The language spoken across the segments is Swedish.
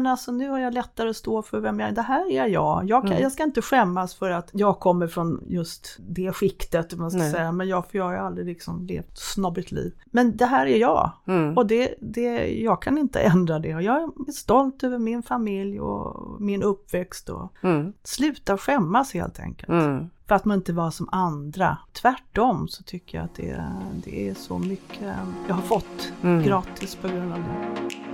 Men alltså nu har jag lättare att stå för vem jag är. Det här är jag. Jag, kan, Mm. jag ska inte skämmas för att jag kommer från just det skiktet, man ska Nej. säga. Men jag, för jag har aldrig liksom levt ett snobbigt liv. Men det här är jag. Mm. Och det, det, jag kan inte ändra det. Och jag är stolt över min familj och min uppväxt. Och Mm. sluta skämmas helt enkelt. Mm. För att man inte var som andra. Tvärtom så tycker jag att det, det är så mycket jag har fått Mm. gratis på grund av det.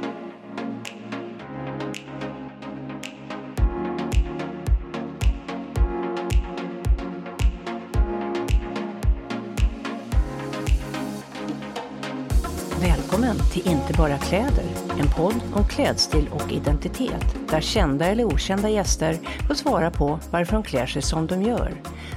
Till Inte bara kläder, en podd om klädstil och identitet, där kända eller okända gäster får svara på varför de klär sig som de gör.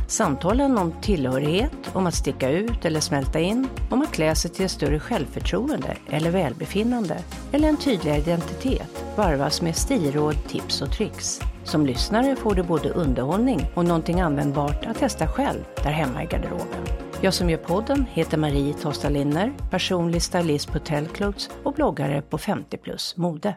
Samtalen om tillhörighet, om att sticka ut eller smälta in, om att klä sig till ett större självförtroende eller välbefinnande, eller en tydligare identitet, varvas med stilråd, tips och tricks. Som lyssnare får du både underhållning och någonting användbart att testa själv där hemma i garderoben. Jag som gör podden heter Marie Tosta Linner, personlig stylist på Tellclothes och bloggare på 50 plus mode.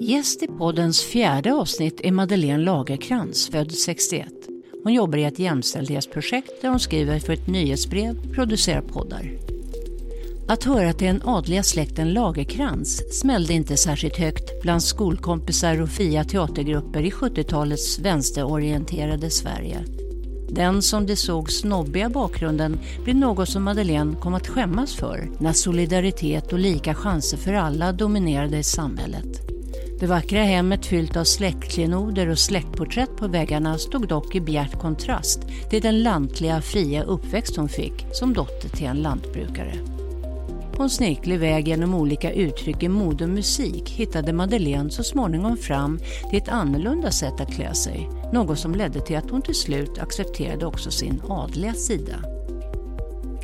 Gäst i poddens fjärde avsnitt är Madeleine Lagerkrans, född 61. Hon jobbar i ett jämställdhetsprojekt där hon skriver för ett nyhetsbrev, producerar poddar. Att höra till den adliga släkten Lagerkrans smällde inte särskilt högt bland skolkompisar och fria teatergrupper i 70-talets vänsterorienterade Sverige. Den som det såg snobbiga bakgrunden blev något som Madeleine kom att skämmas för när solidaritet och lika chanser för alla dominerade i samhället. Det vackra hemmet fyllt av släktklenoder och släktporträtt på väggarna stod dock i bjärt kontrast till den lantliga fria uppväxt hon fick som dotter till en lantbrukare. På en snirklig väg genom olika uttryck i mode och musik hittade Madeleine så småningom fram till ett annorlunda sätt att klä sig. Något som ledde till att hon till slut accepterade också sin adliga sida.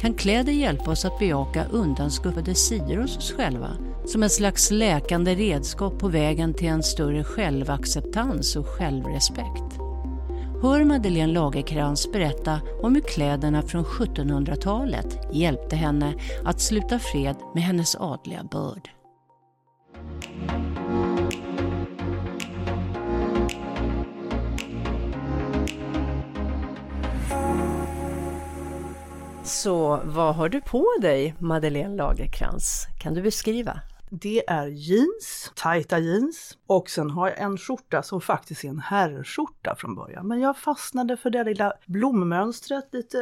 Kan kläder hjälpa oss att bejaka undanskuffade sidor hos oss själva? Som ett slags läkande redskap på vägen till en större självacceptans och självrespekt. Hör Madeleine Lagerkrans berätta om hur kläderna från 1700-talet hjälpte henne att sluta fred med hennes adliga börd. Så vad har du på dig, Madeleine Lagerkrans? Kan du beskriva? Det är jeans, tajta jeans och sen har jag en skjorta som faktiskt är en herrskjorta från början. Men jag fastnade för det lilla blommönstret, lite,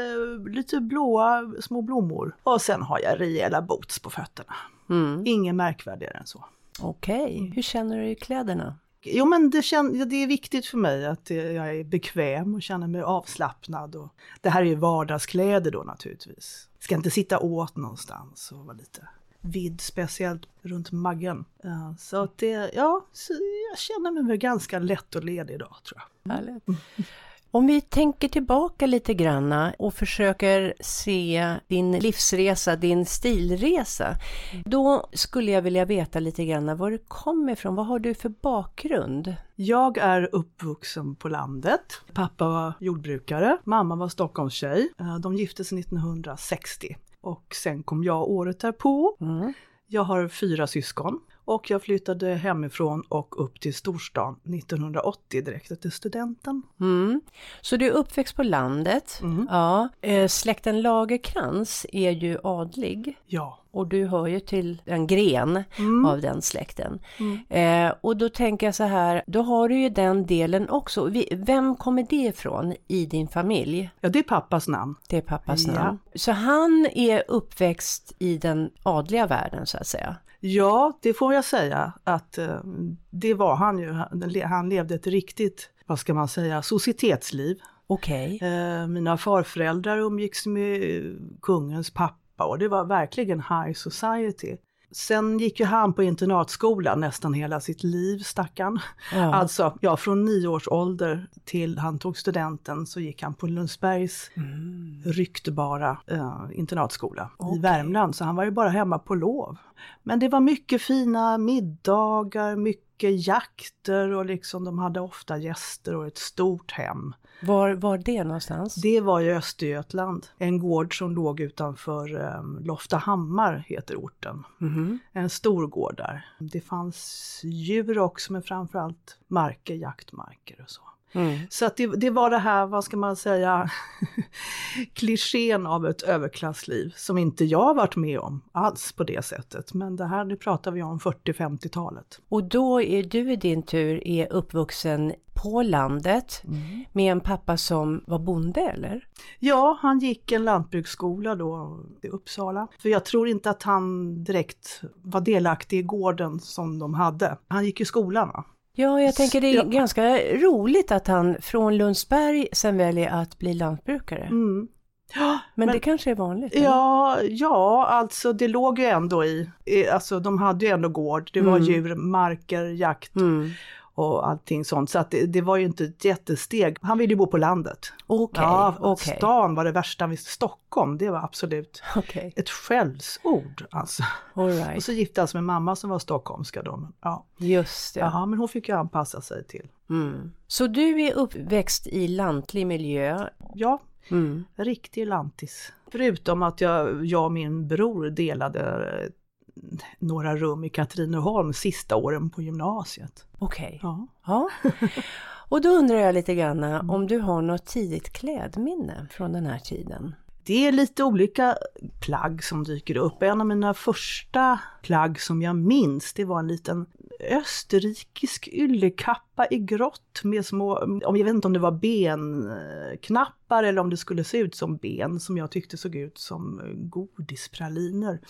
lite blåa små blommor. Och sen har jag rejäla boots på fötterna. Mm. Inget märkvärdigare än så. Okej, hur känner du i kläderna? Jo men det, kän- det är viktigt för mig att jag är bekväm och känner mig avslappnad. Och det här är ju vardagskläder då naturligtvis. Ska inte sitta åt någonstans och vara lite vidd, speciellt runt maggen. Ja, så att det, ja, så jag känner mig väl ganska lätt och ledig idag tror jag. Härligt. Om vi tänker tillbaka lite granna och försöker se din livsresa, din stilresa. Då skulle jag vilja veta lite grann var du kommer ifrån. Vad har du för bakgrund? Jag är uppvuxen på landet. Pappa var jordbrukare, mamma var Stockholmstjej. Eh, De gifte sig 1960 och sen kom jag året därpå. Mm. Jag har fyra syskon och jag flyttade hemifrån och upp till storstan 1980 direkt efter studenten. Mm. Så du är uppväxt på landet. Mm. Ja. Eh, Släkten Lagerkrans är ju adlig. Ja. Och du hör ju till en gren Mm. av den släkten. Eh, och då tänker jag så här, då har du ju den delen också. Vi, vem kommer det ifrån i din familj? ja, det är pappas namn. Det är pappas Ja. namn. Så han är uppväxt i den adliga världen så att säga. Ja, det får jag säga att eh, det var han ju. Han, levde ett riktigt, vad ska man säga, societetsliv. Okej. Eh, mina farföräldrar umgicks med eh, kungens pappa och det var verkligen high society. Sen gick ju han på internatskola nästan hela sitt liv, stackarn. Ja. Alltså, ja, från nio års ålder till han tog studenten så gick han på Lundsbergs Mm. ryktbara eh, internatskola i Okej. Värmland, så han var ju bara hemma på lov. Men det var mycket fina middagar, mycket jakter och liksom de hade ofta gäster och ett stort hem. Var var det någonstans? Det var i Östergötland, en gård som låg utanför um, Loftahammar heter orten. Mhm. En stor gård där. Det fanns djur också men framförallt marker, jaktmarker och så. Mm. Så att det, det var det här, vad ska man säga, klichén av ett överklassliv som inte jag har varit med om alls på det sättet. Men det här, nu pratar vi om 40-50-talet. Och då är du i din tur är uppvuxen på landet med en pappa som var bonde eller? Ja, han gick en lantbruksskola då i Uppsala. För jag tror inte att han direkt var delaktig i gården som de hade. Han gick i skolan va? Ja, jag tänker det är Ja. ganska roligt att han från Lundsberg sen väljer att bli lantbrukare. Mm. Ja, Men, men- det kanske är vanligt? eller? Ja, ja, alltså det låg ju ändå i, i- alltså de hade ju ändå gård, det var Mm. djur, marker, jakt Mm. Och allting sånt. Så att det, det var ju inte ett jättesteg. Han ville ju bo på landet. Okej, ja, okej. stan var det värsta, visst Stockholm, det var absolut Okej, ett skällsord alltså. all Och right. så gifte han sig med mamma som var stockholmska då. Ja. Just det. Jaha, men hon fick ju anpassa sig till. Mm. Så du är uppväxt i lantlig miljö? Ja, Mm. riktig lantis. Förutom att jag, jag och min bror delade några rum i Katrineholm sista åren på gymnasiet. Okej. Ja. Ja. Och då undrar jag lite grann om du har något tidigt klädminne från den här tiden? Det är lite olika plagg som dyker upp. En av mina första plagg som jag minns, det var en liten österrikisk yllekappa i grått med små, jag vet inte om det var benknappar eller om det skulle se ut som ben som jag tyckte såg ut som godispraliner.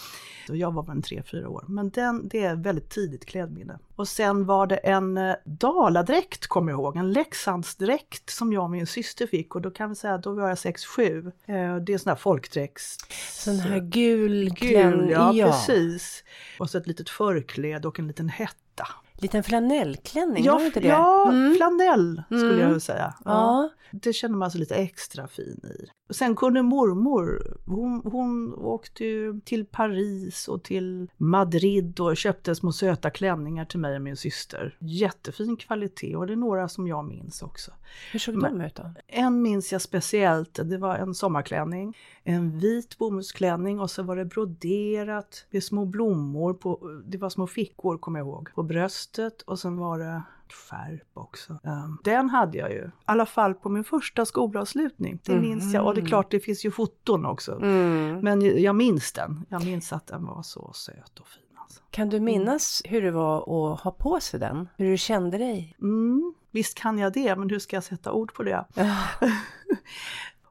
Så jag var väl tre, fyra år. Men den, det är väldigt tidigt klädminne. Och sen var det en eh, daladräkt, kommer jag ihåg, en Leksandsdräkt som jag och min syster fick och då kan vi säga att då var jag 6-7. Eh, Det är sån här folkdräkts... Sån här gul Gul, klänning, ja, ja. precis. Och så ett litet förkläde och en liten hetta. Liten flanellklänning, Ja, var det inte det? ja Mm. flanell skulle Mm. jag säga. Ja. Det känner man sig lite extra fin i. Och sen kunde mormor, hon, hon åkte ju till Paris och till Madrid och köpte små söta klänningar till mig och min syster. Jättefin kvalitet och det är några som jag minns också. Hur såg Men- de ut då? En minns jag speciellt, det var en sommarklänning, en vit bomullsklänning och så var det broderat med små blommor på, det var små fickor kommer jag ihåg, på bröstet och sen var det skärp också. Um, den hade jag ju, i alla fall på min första skolavslutning. Det minns jag och det är klart det finns ju foton också. Mm. Men jag minns den, jag minns att den var så söt och fin. Alltså. Kan du minnas hur det var att ha på sig den? Hur du kände dig? Mm, visst kan jag det, men hur ska jag sätta ord på det?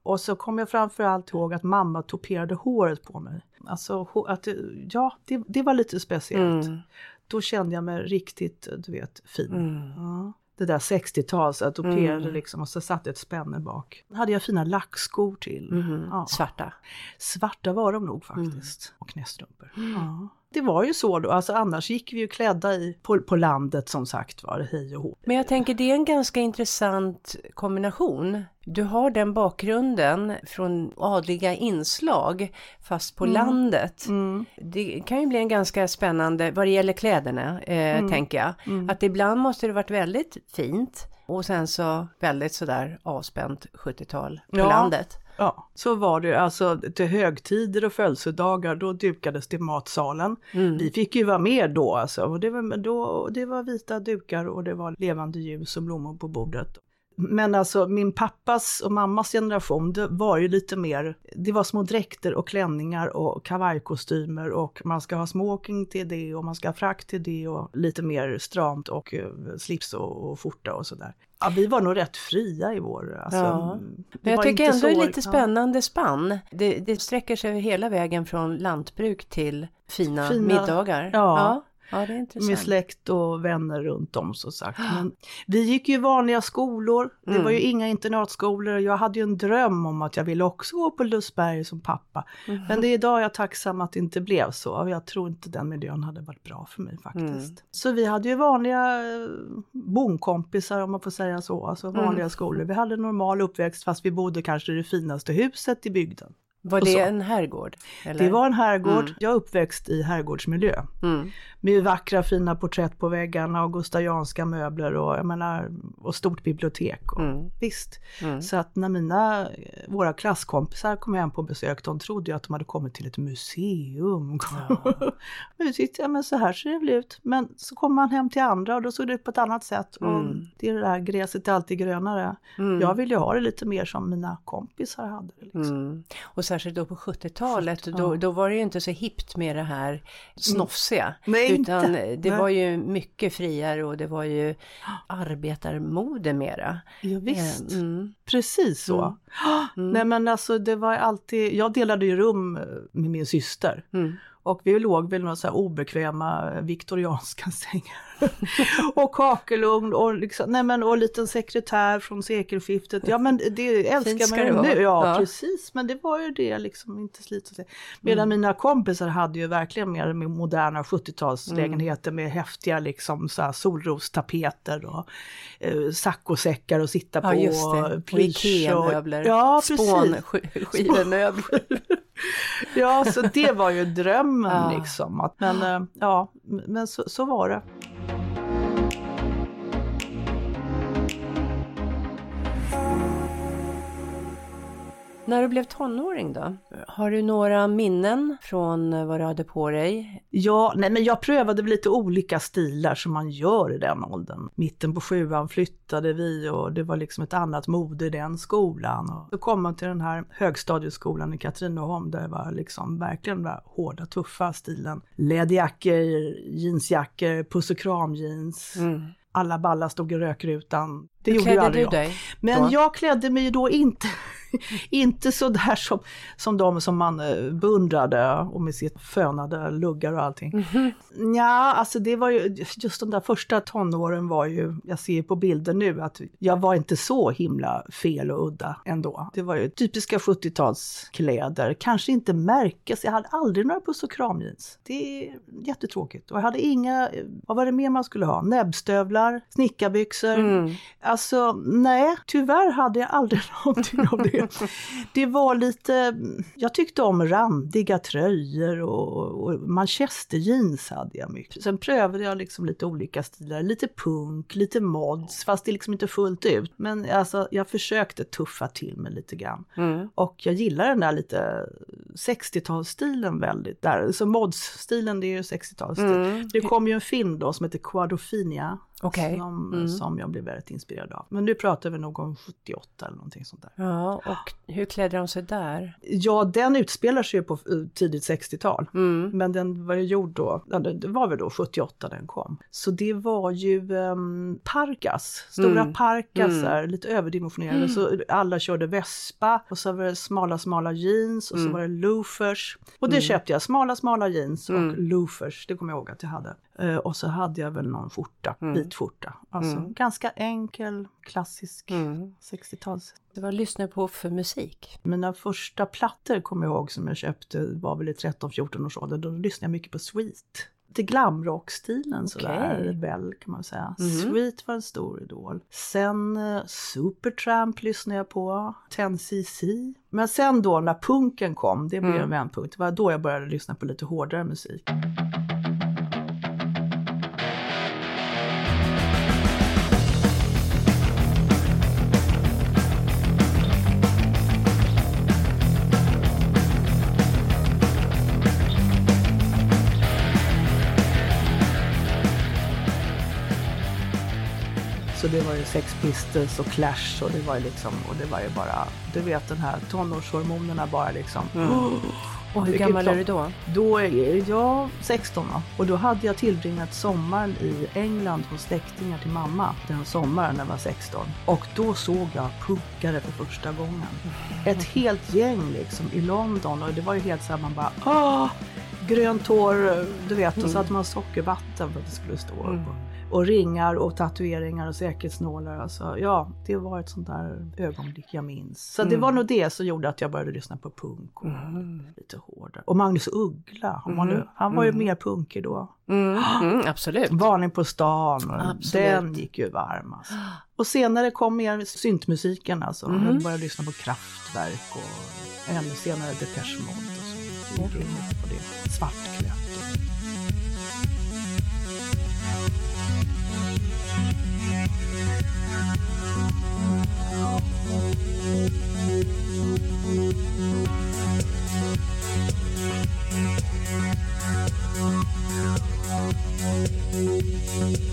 Och så kommer jag framförallt ihåg att mamma toperade håret på mig. Alltså, att, ja, det, det var lite speciellt. Mm. Då kände jag mig riktigt, du vet, fin. Mm. Ja. Det där 60-tals, att toperade Mm. liksom och så satt ett spänne bak. Hade jag fina lackskor till. Mhm. Ja. Svarta. Svarta var de nog faktiskt. Och knästrumpor. Ja. Det var ju så då, alltså annars gick vi ju klädda i, på, på landet som sagt var, hej och hå. Men jag tänker det är en ganska intressant kombination. Du har den bakgrunden från adliga inslag fast på landet. Mm. Det kan ju bli en ganska spännande, vad det gäller kläderna, eh, Mm. tänker jag. Att ibland måste det varit väldigt fint och sen så väldigt sådär avspänt 70-tal på Ja. landet. Ja, så var det alltså till högtider och födelsedagar, då dukades det matsalen. Mm. Vi fick ju vara med då alltså, och det var, då, det var vita dukar och det var levande ljus och blommor på bordet. Men alltså min pappas och mammas generation, det var ju lite mer, det var små dräkter och klänningar och kavajkostymer och man ska ha smoking till det och man ska ha frack till det och lite mer stramt och eh, slips och, och skjorta och sådär. Ja, vi var nog rätt fria i vår... Alltså, Ja. mm, Men jag tycker ändå det är lite spännande spann. Det, det sträcker sig hela vägen från lantbruk till fina, Fina- middagar. ja. ja. Ja, Med släkt och vänner runt om så sagt. Men vi gick ju vanliga skolor. Det Mm. var ju inga internatskolor. Jag hade ju en dröm om att jag ville också gå på Lusberg som pappa. Mhm. Men det är idag jag är tacksam att det inte blev så. Jag tror inte den miljön hade varit bra för mig faktiskt. Mm. Så vi hade ju vanliga eh, bonkompisar om man får säga så. Alltså Mm. vanliga skolor. Vi hade normal uppväxt fast vi bodde kanske i det finaste huset i bygden. Var det en herrgård? Eller? Det var en herrgård. Mm. Jag är uppväxt i herrgårdsmiljö. Mm. Med vackra fina porträtt på väggarna och gustavianska möbler och, jag menar, och stort bibliotek. Och, mm. Visst. Mm. Så att när mina, våra klasskompisar kom hem på besök, de trodde ju att de hade kommit till ett museum. Ja. men vi tyckte, ja men så här ser det väl ut. Men så kom man hem till andra och då såg det ut på ett annat sätt. Och mm. det är det där, gräset är alltid grönare. Mm. Jag vill ju ha det lite mer som mina kompisar hade. Liksom. Och särskilt då på 70-talet, 70 då, då var det ju inte så hippt med det här snofsiga. Nej, utan inte. det var ju mycket friare och det var ju arbetarmode mera. Ja, visst. Eh, mm. Precis så. Mm. Mm. Nej men alltså det var alltid, jag delade ju rum med min syster. Mm. Och vi låg väl några så här obekväma viktorianska sängar. och kakelugn och, liksom, nej men, och liten sekretär från sekelskiftet. Ja men det älskar man ju nu. Ja, ja, precis, men det var ju det liksom, inte slit och se. Medan mm. mina kompisar hade ju verkligen mer moderna 70-talslägenheter mm. med häftiga liksom så här solrostapeter och eh, saccosäckar att sitta på. Ja, just det. Och, och Ikea-möbler. Ja, Spånskivemöbler. ja, så det var ju drömmen ja. liksom. Att, men eh, ja, men så, så var det. När du blev tonåring då? Har du några minnen från vad du hade på dig? Ja, nej men jag prövade lite olika stilar som man gör i den åldern. Mitten på sjuan flyttade vi och det var liksom ett annat mode i den skolan. Och så kom man till den här högstadieskolan i Katrineholm där det var liksom verkligen den hårda, tuffa stilen. Läderjackor, jeansjackor, puss och kram jeans. Mm alla ballar stod i rökrutan. Det Hur gjorde ju aldrig du jag. Dig Men då? jag klädde mig ju då inte inte så där som, som de som man eh, beundrade och med sitt fönade luggar och allting. Mm -hmm. Ja, alltså det var ju, just de där första tonåren var ju, jag ser på bilder nu att jag var inte så himla fel och udda ändå. Det var ju typiska 70-talskläder, kanske inte märkes, jag hade aldrig några puss och kramjeans. Det är jättetråkigt. Och jag hade inga, vad var det mer man skulle ha? Näbbstövlar, snickarbyxor. Mm. Alltså nej, tyvärr hade jag aldrig någonting av det det. var lite, jag tyckte om randiga tröjor och, och manchesterjeans hade jag mycket. Sen prövade jag liksom lite olika stilar, lite punk, lite mods, fast det liksom inte fullt ut. Men alltså jag försökte tuffa till mig lite grann. Mm. Och jag gillar den där lite 60-talsstilen väldigt. Där. Så mods-stilen det är ju 60-talsstil. Mm. Det kom ju en film då som heter Quadrofinia Okay. Som, mm. som jag blev väldigt inspirerad av. Men nu pratar vi nog om 78 eller någonting sånt där. Ja, och hur klädde de sig där? Ja, den utspelar sig ju på eh, tidigt 60-tal. Mm. Men den var ju gjord då, det var väl då 78 den kom. Så det var ju um, parkas, stora mm. parkasar, mm. lite överdimensionerade. Mm. Så alla körde vespa och så var det smala, smala jeans och så mm. var det loafers. Och det mm. köpte jag, smala, smala jeans och loafers, det kommer jag ihåg att jag hade. Uh, och så hade jag väl någon skjorta, vit skjorta. Alltså ganska enkel, klassisk 60-tals. Vad lyssnar du på för musik? Mina första plattor kommer jag ihåg som jag köpte var väl i 13-14 års ålder. Då lyssnade jag mycket på Sweet. Det glamrock-stilen okay. sådär väl kan man säga. Mm. Sweet var en stor idol. Sen uh, Supertramp lyssnade jag på. 10cc. Men sen då när punken kom, det blev mm. en vändpunkt. Det var då jag började lyssna på lite hårdare musik. Sex Pistols och Clash och det var ju liksom, och det var ju bara, du vet den här tonårshormonerna bara liksom. Mm. Oh, och hur gammal är du då? Då är jag 16 då. och då hade jag tillbringat sommaren i England hos släktingar till mamma den sommaren när jag var 16. Och då såg jag punkare för första gången. Ett helt gäng liksom i London och det var ju helt så här man bara åh! Grönt hår, du vet, och så mm. hade man sockervatten för att det skulle stå. Mm och ringar och tatueringar och säkerhetsnålar. Alltså, ja, det var ett sånt där ögonblick jag minns. Så det var nog det som gjorde att jag började lyssna på punk och lite hårdare. Och Magnus Uggla, han var, nu, han var ju mer punkig då. Mm, mm, absolut. Varning på stan, Absolut. den gick ju varm alltså. Och senare kom mer syntmusiken alltså. Jag började lyssna på Kraftwerk och ännu senare Depeche Mode och så. Så gick jag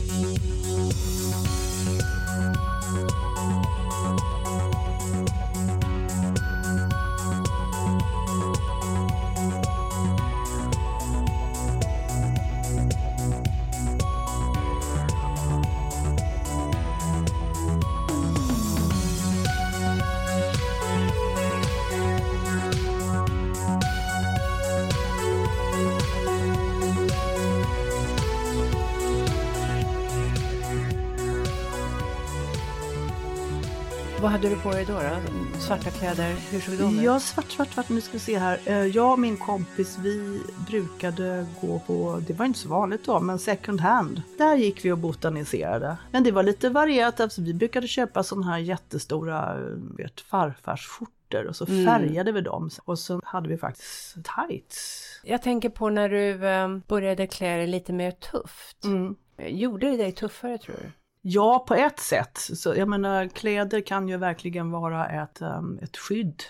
Vad hade du på dig då? då? Svarta kläder, hur såg de ut? Ja, svart, svart, svart. Nu ska vi se här. Eh, Jag och min kompis, vi brukade gå på, det var inte så vanligt då, men second hand. Där gick vi och botaniserade. Men det var lite varierat, alltså vi brukade köpa sådana här jättestora, eh, vet, farfarsskjortor och så färgade vi dem. Och så hade vi faktiskt tights. Jag tänker på när du eh, började klä dig lite mer tufft. Mm. Gjorde det dig tuffare tror du? Ja, på ett sätt. Så, jag menar, kläder kan ju verkligen vara ett, um, ett skydd.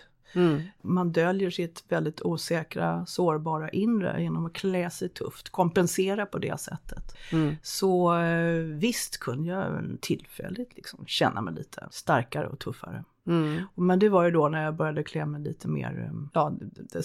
Man döljer sitt väldigt osäkra, sårbara inre genom att klä sig tufft, kompensera på det sättet. Så eh, visst kunde jag tillfälligt liksom känna mig lite starkare och tuffare. Men det var ju då när jag började klä mig lite mer, um, ja, det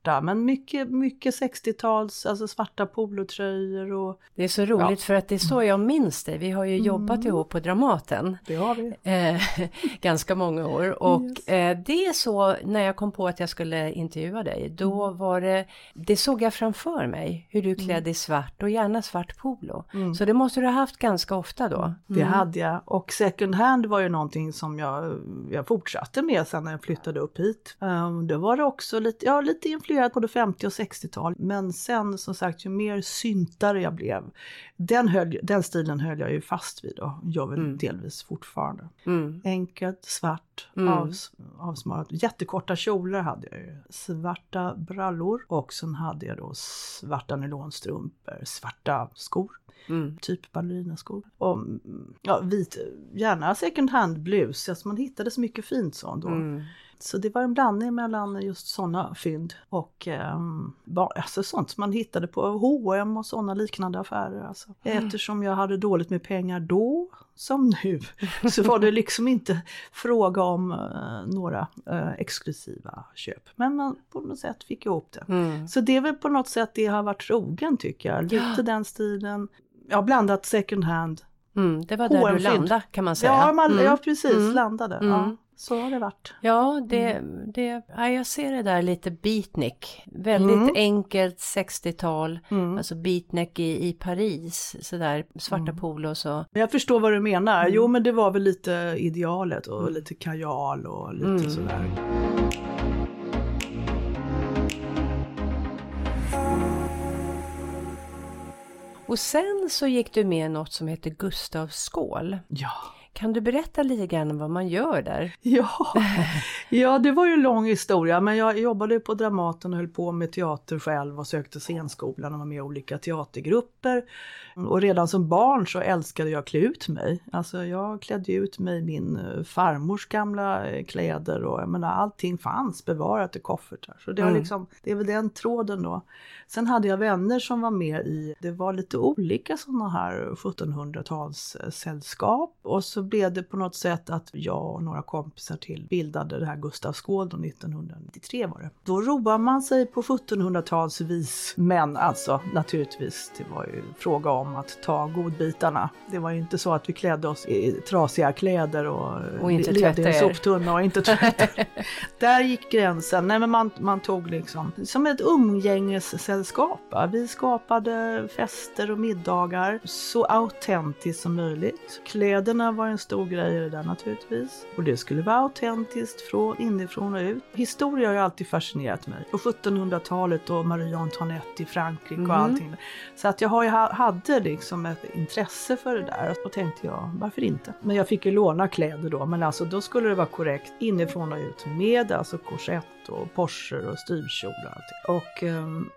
svarta, men mycket, mycket 60-tals, alltså svarta polotröjor och Det är så roligt för att det är så jag minns det. Vi har ju jobbat ihop på Dramaten. det har vi. Eh, ganska många år. Och eh, det är så när jag kom på att jag skulle intervjua dig då var det det såg jag framför mig hur du klädde i svart och gärna svart polo. Så det måste du ha haft ganska ofta då. Det hade jag. Och second hand var ju någonting som jag, jag fortsatte med sen när jag flyttade upp hit. Um, det var det också lite, ja, lite influerat på det 50 och 60-tal. Men sen som sagt, ju mer syntare jag blev, den, höll, den stilen höll jag ju fast vid och gör väl delvis fortfarande. Enkelt, svart, avs, avsmarat. Jättekorta kjolar hade jag ju. Svarta brallor och sen hade jag då svarta nylonstrumpor, svarta skor. Typ ballerinaskor. Och mm, ja, vit, gärna second hand blus. Alltså man hittade så mycket fint sånt då. Så det var en blandning mellan just sådana fynd och um, alltså sånt som man hittade på H&M och sådana liknande affärer. Alltså. Eftersom jag hade dåligt med pengar då som nu så var det liksom inte fråga om uh, några uh, exklusiva köp. Men man på något sätt fick ihop det. Så det är väl på något sätt det har varit trogen tycker jag. Lite den stilen. Jag har blandat second hand. mm, det var där du landade kan man säga Ja, man, Mm. ja precis, landade. Ja, så har det varit. Ja, det, det, ja, jag ser det där lite beatnik. Väldigt enkelt 60-tal, alltså beatnik i, i Paris, sådär svarta polos och Men jag förstår vad du menar. Jo, men det var väl lite idealet och lite kajal och lite sådär. Och sen så gick du med något som heter Gustavs skål. Ja. Kan du berätta lite grann om vad man gör där? Ja. ja, det var ju en lång historia, men jag jobbade på Dramaten och höll på med teater själv och sökte scenskolan och var med i olika teatergrupper. Och redan som barn så älskade jag att klä ut mig. Alltså jag klädde ut mig i min eh, farmors gamla eh, kläder och jag menar allting fanns bevarat i koffertar. Så det, var liksom, det är väl den tråden då. Sen hade jag vänner som var med i, det var lite olika sådana här 1700-tals sällskap och så blev det på något sätt att jag och några kompisar till bildade det här Gustavsgården 1993 var det. Då roade man sig på 1700-talsvis, men alltså naturligtvis, det var ju fråga om att ta godbitarna. Det var ju inte så att vi klädde oss i trasiga kläder och, och inte levde i en soptunna och inte tvättade. Där gick gränsen. Nej, men man, man tog liksom som ett umgängessällskap. Vi skapade fester och middagar så autentiskt som möjligt. Kläderna var en stor grej i det där naturligtvis. Och det skulle vara autentiskt från inifrån och ut. Historia har ju alltid fascinerat mig. På 1700-talet och Marie Antoinette i Frankrike och Mm. allting. Så att jag har ju, hade liksom ett intresse för det där. Och tänkte jag, varför inte? Men jag fick ju låna kläder då. Men alltså då skulle det vara korrekt inifrån och ut. Med alltså korsett och Porsche och styvkjol och allting. Och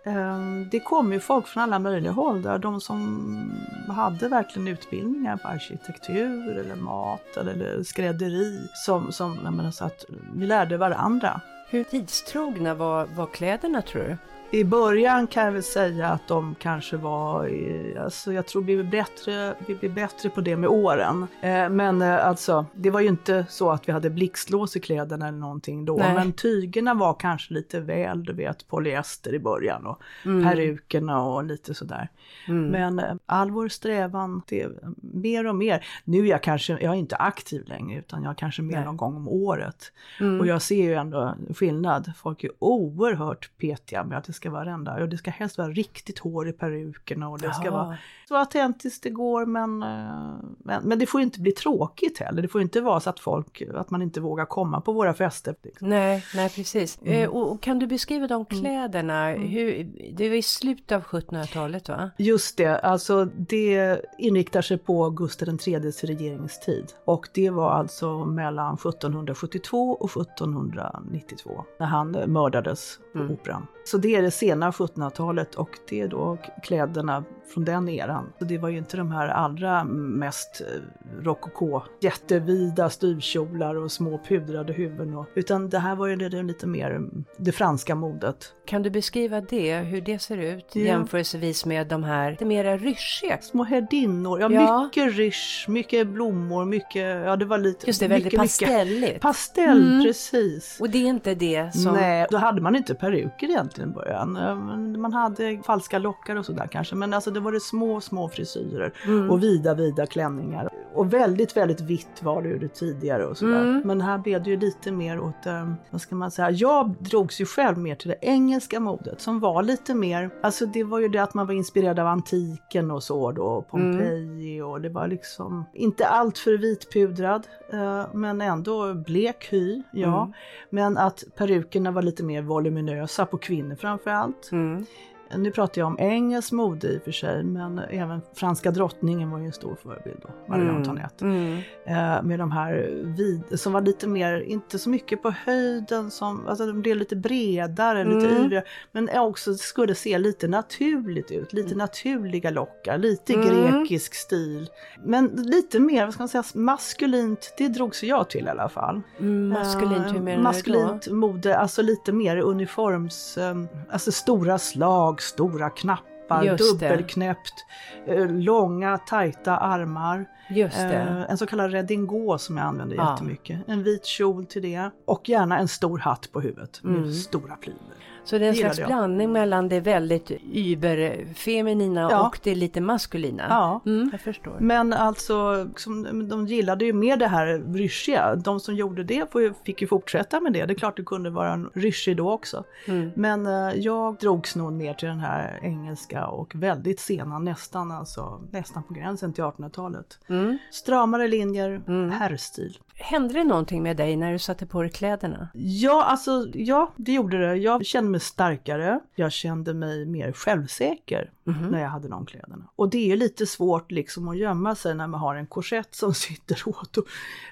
ehm, det kom ju folk från alla möjliga håll där. De som hade verkligen utbildningar på arkitektur eller mat eller skrädderi. Som, som jag menar, så att vi lärde varandra. Hur tidstrogna var, var kläderna tror du? I början kan jag väl säga att de kanske var, i- alltså jag tror vi blev bättre, vi blev bättre på det med åren. Eh, men eh, alltså, det var ju inte så att vi hade blixtlås i kläderna eller någonting då. Nej. Men tygerna var kanske lite väl, du vet, polyester i början och Mm. perukerna och lite sådär. Mm. Men eh, all vår strävan, det är mer och mer. Nu är jag kanske, jag är inte aktiv längre utan jag är kanske mer Nej. någon gång om året. Mm. Och jag ser ju ändå skillnad. Folk är oerhört petiga med att det ska vara ända, och det ska helst vara riktigt hår i perukerna och det ska Jaha. vara så autentiskt det går men, eh, men, men det får ju inte bli tråkigt heller. Det får inte vara så att folk, att man inte vågar komma på våra fester. Liksom. Nej, nej precis. Mm. Eh, och, och kan du beskriva de kläderna? Hur, det var i slutet av 1700-talet va? Just det, alltså det inriktar sig på Gustav IIIs regeringstid. Och det var alltså mellan 1772 och 1792 när han mördades på Mm. Operan. Så det är det sena 1700-talet och det är då kläderna från den eran. Så det var ju inte de här allra mest eh, rokoko, jättevida styvkjolar och små pudrade huvuden. Och, utan det här var ju det, det lite mer mm, det franska modet. Kan du beskriva det, hur det ser ut Ja. jämförelsevis med de här lite mera ryschiga? Små herdinnor, ja, Ja. mycket rysch, mycket blommor, mycket, ja det var lite... Just det, väldigt mycket, mycket- pastelligt. Pastell, Mm. precis. och det är inte det som... Nej, då hade man inte peruker egentligen i början. Eh, men Man hade falska lockar och sådär kanske. Men alltså det var det små, små frisyrer Mm. och vida, vida klänningar. Och väldigt, väldigt vitt var det ju tidigare och sådär. Mm. Men här blev det ju lite mer åt, eh, vad ska man säga, jag drogs ju själv mer till det engelska modet som var lite mer, alltså det var ju det att man var inspirerad av antiken och så då, Pompeji och det var liksom inte allt för vitpudrad eh, men ändå blek hy, ja. Mm. Men att perukerna var lite mer voluminösa på kvinnor framför allt. Mm. Nu pratar jag om engelskt mode i och för sig, men även franska drottningen var ju en stor förebild då, Marie Mm. Antoinette. Mm. Eh, med de här vid, som var lite mer, inte så mycket på höjden, som, alltså de blev lite bredare, lite Mm. yvigare, men också skulle se lite naturligt ut, lite naturliga lockar, lite Mm. grekisk stil. Men lite mer, vad ska man säga, maskulint, det drogs jag till i alla fall. Mm, maskulint, hur Eh, menar Maskulint mode, alltså lite mer uniforms, eh, alltså stora slag, stora knappar, Just det. dubbelknäppt, eh, långa tajta armar. det. Eh, en så kallad redingot som jag använder Ja. jättemycket. En vit kjol till det och gärna en stor hatt på huvudet med Mm. stora plymer. Så det är en det slags jag. blandning mellan det väldigt überfeminina Ja. och det lite maskulina? Ja. Mm, jag förstår. Men alltså, som, de gillade ju mer det här ryschiga. De som gjorde det fick ju fortsätta med det. Det är klart det kunde vara en ryschig då också. Mm. Men eh, jag drogs nog mer till den här engelska och väldigt sena, nästan alltså, nästan på gränsen till 1800-talet. Mm. Stramare linjer, Mm. herrstil. Hände det någonting med dig när du satte på dig kläderna? Ja, alltså, ja, det gjorde det. Jag kände mig starkare. Jag kände mig mer självsäker Mhm. när jag hade de kläderna. Och det är ju lite svårt liksom att gömma sig när man har en korsett som sitter åt. Och,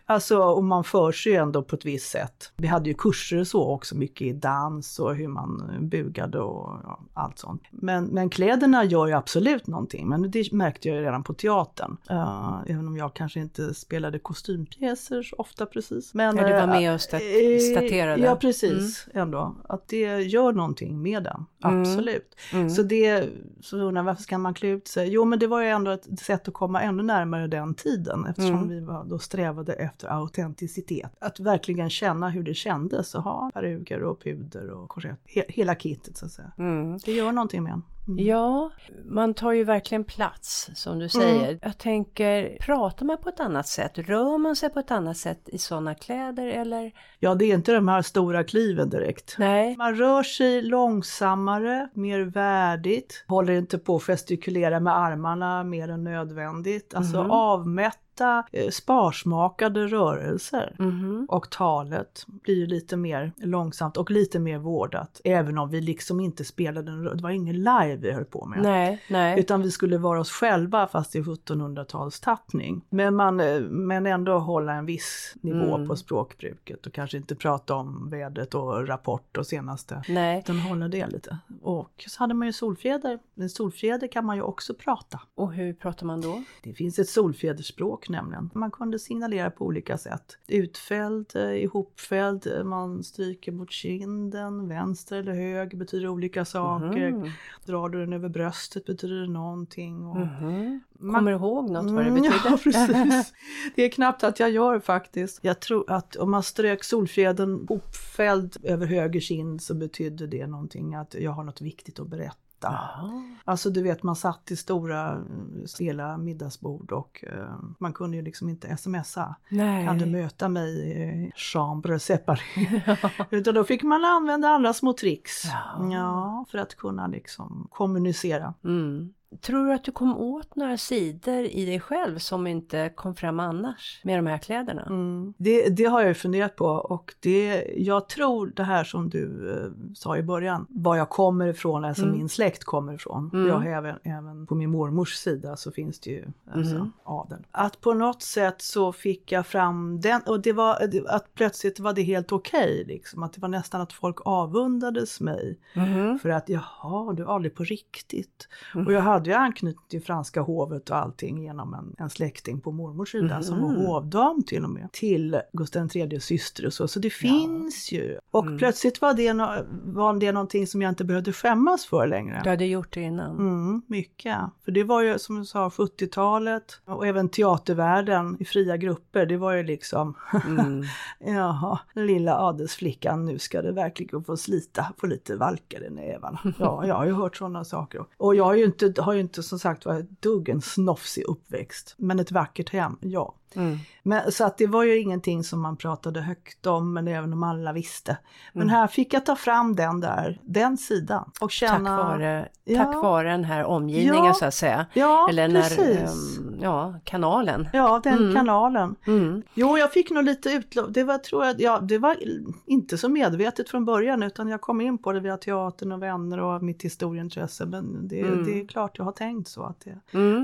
alltså, och man för sig ändå på ett visst sätt. Vi hade ju kurser och så också, mycket i dans och hur man bugade och ja, allt sånt. Men, men kläderna gör ju absolut någonting, men det märkte jag ju redan på teatern. Uh, även om jag kanske inte spelade kostympjäser så ofta precis. Men, Ja, du var eh, med och stat- eh, staterade. Ja, precis. Ändå. Att det gör någonting med den. Mm. Absolut. Mm. Så det, så undrar varför ska man klä ut sig? Jo, men det var ju ändå ett sätt att komma ännu närmare den tiden eftersom Mm. vi var, då strävade efter autenticitet. Att verkligen känna hur det kändes att ha peruker och puder och korsett. He, hela kittet så att säga. Mm. Det gör någonting med en. Mm. Ja, man tar ju verkligen plats som du säger. Jag tänker, pratar man på ett annat sätt? Rör man sig på ett annat sätt i sådana kläder eller? Ja, det är inte de här stora kliven direkt. Nej. Man rör sig långsammare, mer värdigt, håller inte på att gestikulera med armarna mer än nödvändigt. Alltså Mhm. avmätta, eh, sparsmakade rörelser. Mhm. Och talet blir ju lite mer långsamt och lite mer vårdat. Även om vi liksom inte spelade en det var ingen live vi höll på med. Nej, nej. Utan vi skulle vara oss själva fast i 1700-talstappning. Men, man, eh, men ändå hålla en viss nivå Mm. på språkbruket och kanske inte prata om vädret och Rapport och senaste. nej. Utan hålla det lite. Och så hade man ju solfjäder. Men solfjäder kan man ju också prata. Och hur pratar man då? Det finns ett solfjäderspråk nämligen. Man kunde signalera på olika sätt. Utfälld, eh, ihopfälld, eh, man stryker mot kinden, vänster eller höger betyder olika saker. Mhm. Drar du den över bröstet betyder det någonting. Och Mhm. man- Kommer du ihåg något vad det Mm, betyder? Ja, precis. Det är knappt att jag gör faktiskt. Jag tror att om man strök solfjädern hopfälld över höger kind så betydde det någonting att jag har något viktigt att berätta. Jaha. Alltså du vet man satt i stora stela middagsbord och eh, man kunde ju liksom inte smsa. Nej. Kan du möta mig i chambre séparé? Utan då fick man använda andra små tricks. Ja. Ja, för att kunna liksom kommunicera. Mm. Tror du att du kom åt några sidor i dig själv som inte kom fram annars med de här kläderna? Mm. Det, det har jag ju funderat på och det, jag tror det här som du eh, sa i början, var jag kommer ifrån, alltså Mm. min släkt kommer ifrån. Mm. Jag har även, även på min mormors sida så finns det ju alltså, Mm. adel. Att på något sätt så fick jag fram den och det var att plötsligt var det helt okej liksom. Att det var nästan att folk avundades mig. Mhm. För att jaha, du är adlig på riktigt. Mm. Och jag hade ju anknytning till franska hovet och allting genom en, en släkting på mormors sida som var hovdam till och med. Till Gustav IIIs syster och så. Så det finns ju. Och Mm. plötsligt var det, no- var det någonting som jag inte behövde skämmas för längre. Du hade gjort det innan? Mm, mycket. För det var ju som du sa 70-talet och även teatervärlden i fria grupper. Det var ju liksom Mm. Jaha, den lilla adelsflickan, nu ska det verkligen få slita på lite valkar i nävarna. Ja, jag har ju hört sådana saker. Och jag har ju inte, har ju inte som sagt var ett dugg en snofsig uppväxt. Men ett vackert hem, ja. Mm. Men, så att det var ju ingenting som man pratade högt om, men även om alla visste. Men Mm. här fick jag ta fram den där, den sidan. Och Tack, känna... vare, Ja. tack vare den här omgivningen Ja, så att säga. Ja, Eller när, precis. ehm, ja, kanalen. Ja, den Mm. kanalen. Mm. Jo, jag fick nog lite utlopp. Det var, tror jag, ja, det var inte så medvetet från början utan jag kom in på det via teatern och vänner och mitt historieintresse. Men det, Mm. det är klart jag har tänkt så att det,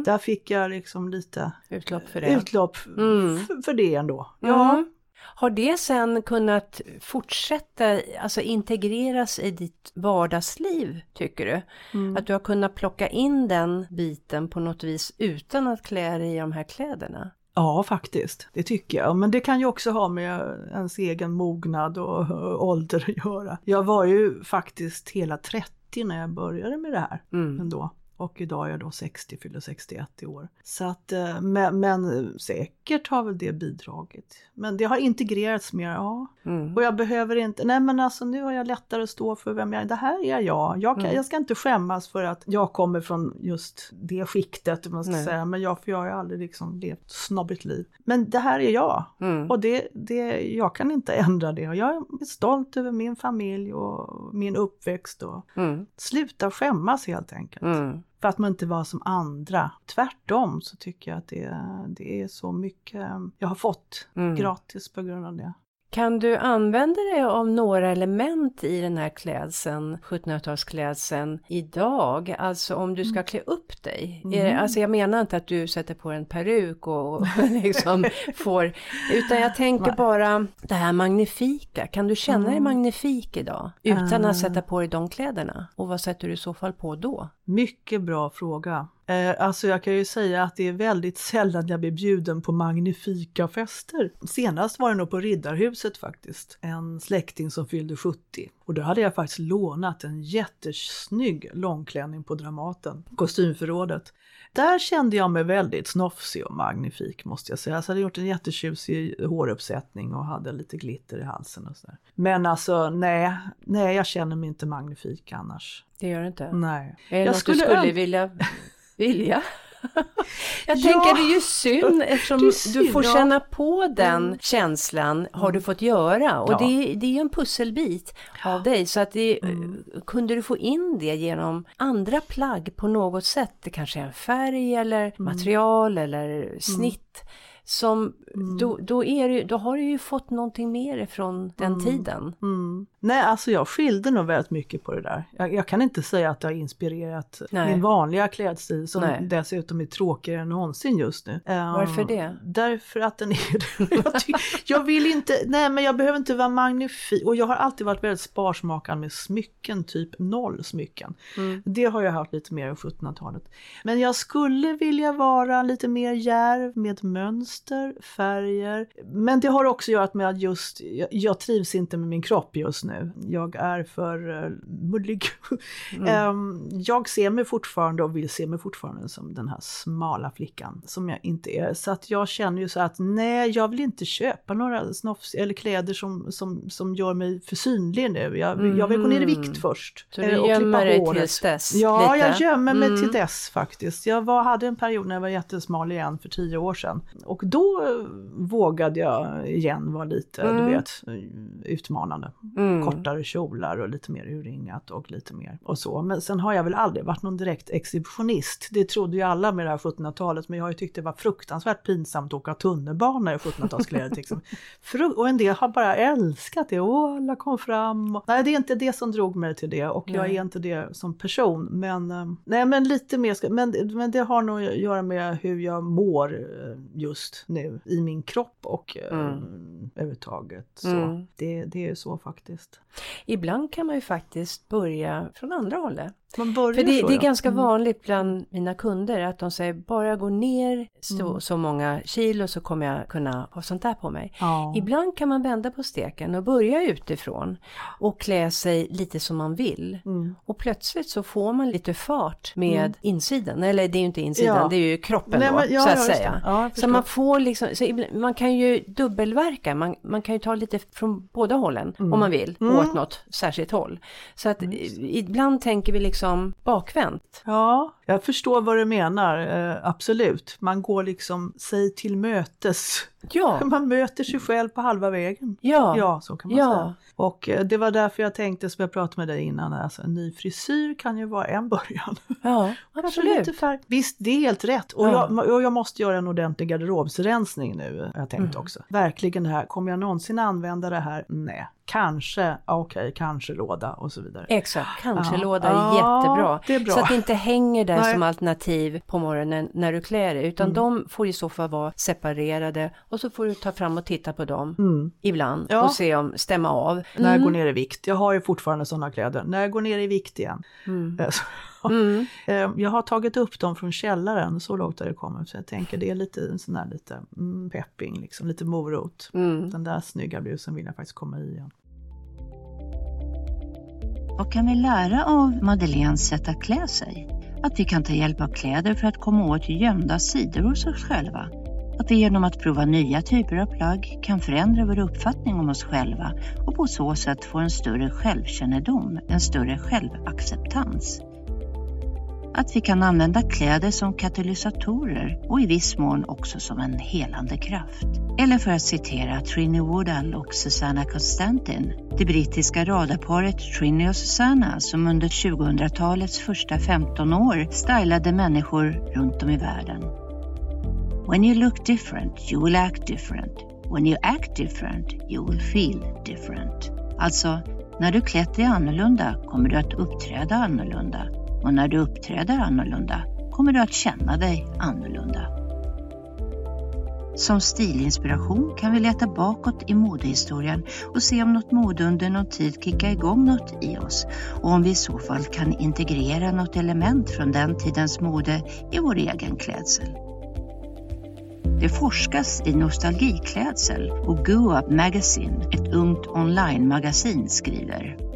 där fick jag liksom lite Utlopp för det. utlopp Mm. för det ändå. Ja, Mm. Har det sen kunnat fortsätta, alltså integreras i ditt vardagsliv, tycker du? mm. Att du har kunnat plocka in den biten på något vis utan att klä dig i de här kläderna? ja, faktiskt. Det tycker jag. Men det kan ju också ha med ens egen mognad och, och ålder att göra. Jag var ju faktiskt hela 30 när jag började med det här. Mm. ändå. Och idag är jag då 60, fyller 61 i år. Så att, eh, men, men säkert har väl det bidragit. Men det har integrerats mer, ja. Mm. Och jag behöver inte, nej men alltså nu har jag lättare att stå för vem jag är. Det här är jag. Jag, kan, Mm. jag ska inte skämmas för att jag kommer från just det skiktet, man ska Nej. säga. Men jag, för jag har aldrig liksom levt snobbigt liv. Men det här är jag. Mm. Och det, det, jag kan inte ändra det. Och jag är stolt över min familj och min uppväxt. Och Mm. sluta skämmas helt enkelt. För att man inte var som andra. Tvärtom så tycker jag att det, det är så mycket jag har fått Mm. gratis på grund av det. Kan du använda dig av några element i den här klädseln, 1700-talsklädseln, idag? Alltså om du ska klä upp dig. Mm. Alltså jag menar inte att du sätter på en peruk och, och liksom får, utan jag tänker bara det här magnifika. Kan du känna dig Mm. magnifik idag? Utan Ah. att sätta på dig de kläderna? Och vad sätter du i så fall på då? Mycket bra fråga. Eh, alltså jag kan ju säga att det är väldigt sällan jag blir bjuden på magnifika fester. Senast var det nog på Riddarhuset faktiskt. En släkting som fyllde 70. Och då hade jag faktiskt lånat en jättesnygg långklänning på Dramaten, kostymförrådet. Där kände jag mig väldigt snofsig och magnifik måste jag säga. Alltså, jag hade gjort en jättetjusig håruppsättning och hade lite glitter i halsen och sådär. Men alltså nej, nej jag känner mig inte magnifik annars. Det gör du inte? Nej. Är det jag något skulle du skulle vilja, vilja? Jag ja. tänker det är ju synd eftersom du, synd, får ja. känna på den mm. känslan har du fått göra och ja. det, det är ju en pusselbit av dig så att det, mm. kunde du få in det genom andra plagg på något sätt, det kanske är en färg eller mm. material eller snitt som, mm. då, då, är det, då har du ju fått någonting mer ifrån den mm. tiden. Nej, alltså jag skilde nog väldigt mycket på det där. Jag, jag kan inte säga att det har inspirerat Nej. min vanliga klädstil som Nej. dessutom är tråkigare än någonsin just nu. Varför um, det? Därför att den är jag, jag vill inte, nej men jag behöver inte vara magnifik och jag har alltid varit väldigt sparsmakad med smycken, typ noll smycken. Mm. Det har jag haft lite mer av 1700-talet. Men jag skulle vilja vara lite mer järv med mönster, färger. Men det har också att göra med att just, jag, jag trivs inte med min kropp just nu nu. Jag är för uh, mullig. Mm. um, jag ser mig fortfarande och vill se mig fortfarande som den här smala flickan som jag inte är. Så att jag känner ju så att nej, jag vill inte köpa några snofs eller kläder som, som, som gör mig för synlig nu. Jag, mm. jag vill gå ner i vikt mm. först. Så du eh, gömmer dig tills dess? Ja, lite. jag gömmer mig mm. till dess faktiskt. Jag var, hade en period när jag var jättesmal igen för tio år sedan. Och då vågade jag igen vara lite, du mm. vet, utmanande. Mm kortare kjolar och lite mer urringat och lite mer och så. Men sen har jag väl aldrig varit någon direkt exhibitionist. Det trodde ju alla med det här 1700-talet, men jag har ju tyckt det var fruktansvärt pinsamt att åka tunnelbana i 1700-talskläder. Liksom. och en del har bara älskat det. Åh, alla kom fram. Nej, det är inte det som drog mig till det och jag är inte det som person. Men, eh, nej, men lite mer, men, men det har nog att göra med hur jag mår eh, just nu i min kropp och eh, mm. överhuvudtaget. Så mm. det, det är så faktiskt. Ibland kan man ju faktiskt börja från andra hållet. Man börjar För det, så, det är ganska mm. vanligt bland mina kunder att de säger bara jag går ner så, mm. så många kilo så kommer jag kunna ha sånt där på mig. Ja. Ibland kan man vända på steken och börja utifrån och klä sig lite som man vill. Mm. Och plötsligt så får man lite fart med mm. insidan, eller det är ju inte insidan, ja. det är ju kroppen Nej, då men, ja, så att säga. så man får liksom, så man kan ju dubbelverka, man, man kan ju ta lite från båda hållen om mm. man vill, åt mm. något särskilt håll. Så att ibland tänker vi liksom liksom bakvänt. Ja, jag förstår vad du menar, eh, absolut. Man går liksom sig till mötes. Ja. Man möter sig själv på halva vägen. Ja, ja så kan man ja. säga. Och eh, det var därför jag tänkte, som jag pratade med dig innan, alltså, en ny frisyr kan ju vara en början. Ja, absolut. Lite Visst, det är helt rätt. Och, ja. jag, och jag måste göra en ordentlig garderobsrensning nu, jag tänkt mm. också. Verkligen det här, kommer jag någonsin använda det här? Nej. Kanske, okej, okay, kanske låda och så vidare. Exakt, kanske ja. låda är jättebra. Det är bra. Så att det inte hänger där Nej. som alternativ på morgonen när du klär dig, utan mm. de får i så fall vara separerade och så får du ta fram och titta på dem mm. ibland ja. och se om, stämma av. När jag går mm. ner i vikt, jag har ju fortfarande sådana kläder, när jag går ner i vikt igen. Mm. Mm. Eh, jag har tagit upp dem från källaren, så lågt har det kommit. Så jag tänker det är lite en sån här lite mm, pepping, liksom, lite morot. Mm. Den där snygga blusen vill jag faktiskt komma i igen. Vad kan vi lära av Madeleines sätt att klä sig? Att vi kan ta hjälp av kläder för att komma åt gömda sidor hos oss själva. Att vi genom att prova nya typer av plagg kan förändra vår uppfattning om oss själva och på så sätt få en större självkännedom, en större självacceptans att vi kan använda kläder som katalysatorer och i viss mån också som en helande kraft. Eller för att citera Trini Woodall och Susanna Constantin, det brittiska radarparet Trini och Susanna som under 2000-talets första 15 år stylade människor runt om i världen. When you look different, you will act different. When you act different, you will feel different. Alltså, när du klätt dig annorlunda kommer du att uppträda annorlunda och när du uppträder annorlunda kommer du att känna dig annorlunda. Som stilinspiration kan vi leta bakåt i modehistorien och se om något mode under någon tid kickar igång något i oss och om vi i så fall kan integrera något element från den tidens mode i vår egen klädsel. Det forskas i nostalgiklädsel och Go Up Magazine, ett ungt online-magasin, skriver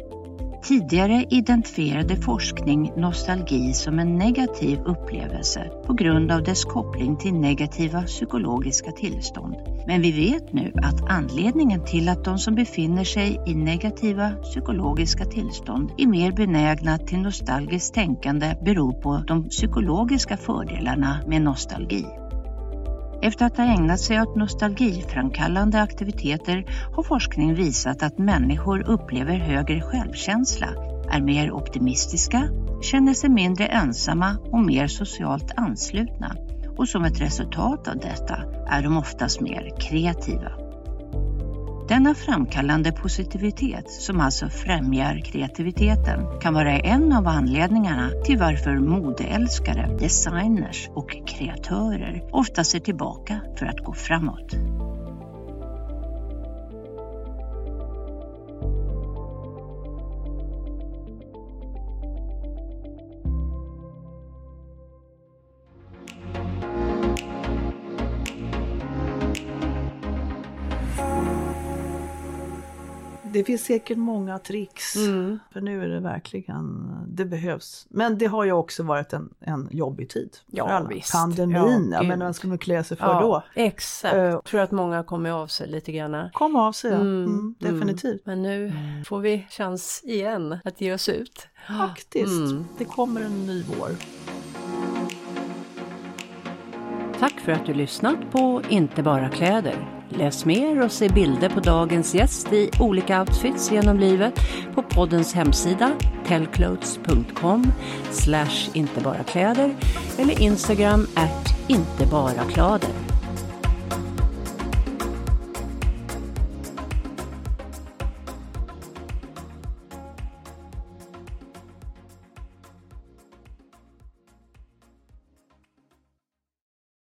Tidigare identifierade forskning nostalgi som en negativ upplevelse på grund av dess koppling till negativa psykologiska tillstånd. Men vi vet nu att anledningen till att de som befinner sig i negativa psykologiska tillstånd är mer benägna till nostalgiskt tänkande beror på de psykologiska fördelarna med nostalgi. Efter att ha ägnat sig åt nostalgiframkallande aktiviteter har forskning visat att människor upplever högre självkänsla, är mer optimistiska, känner sig mindre ensamma och mer socialt anslutna. Och som ett resultat av detta är de oftast mer kreativa. Denna framkallande positivitet, som alltså främjar kreativiteten, kan vara en av anledningarna till varför modeälskare, designers och kreatörer ofta ser tillbaka för att gå framåt. Det finns säkert många tricks. Mm. För nu är det verkligen, det behövs. Men det har ju också varit en, en jobbig tid. Ja, för alla. Visst. Pandemin, ja, men vad ska man klä sig för ja, då? Exakt, uh, jag tror att många kommer av sig lite grann. Kom av sig, mm, mm, mm, definitivt. Men nu mm. får vi chans igen att ge oss ut. Faktiskt, mm. det kommer en ny vår. Tack för att du lyssnat på Inte bara kläder Läs mer och se bilder på dagens gäst i olika outfits genom livet på poddens hemsida tellclothes.com slash inte bara kläder eller Instagram at inte bara kläder.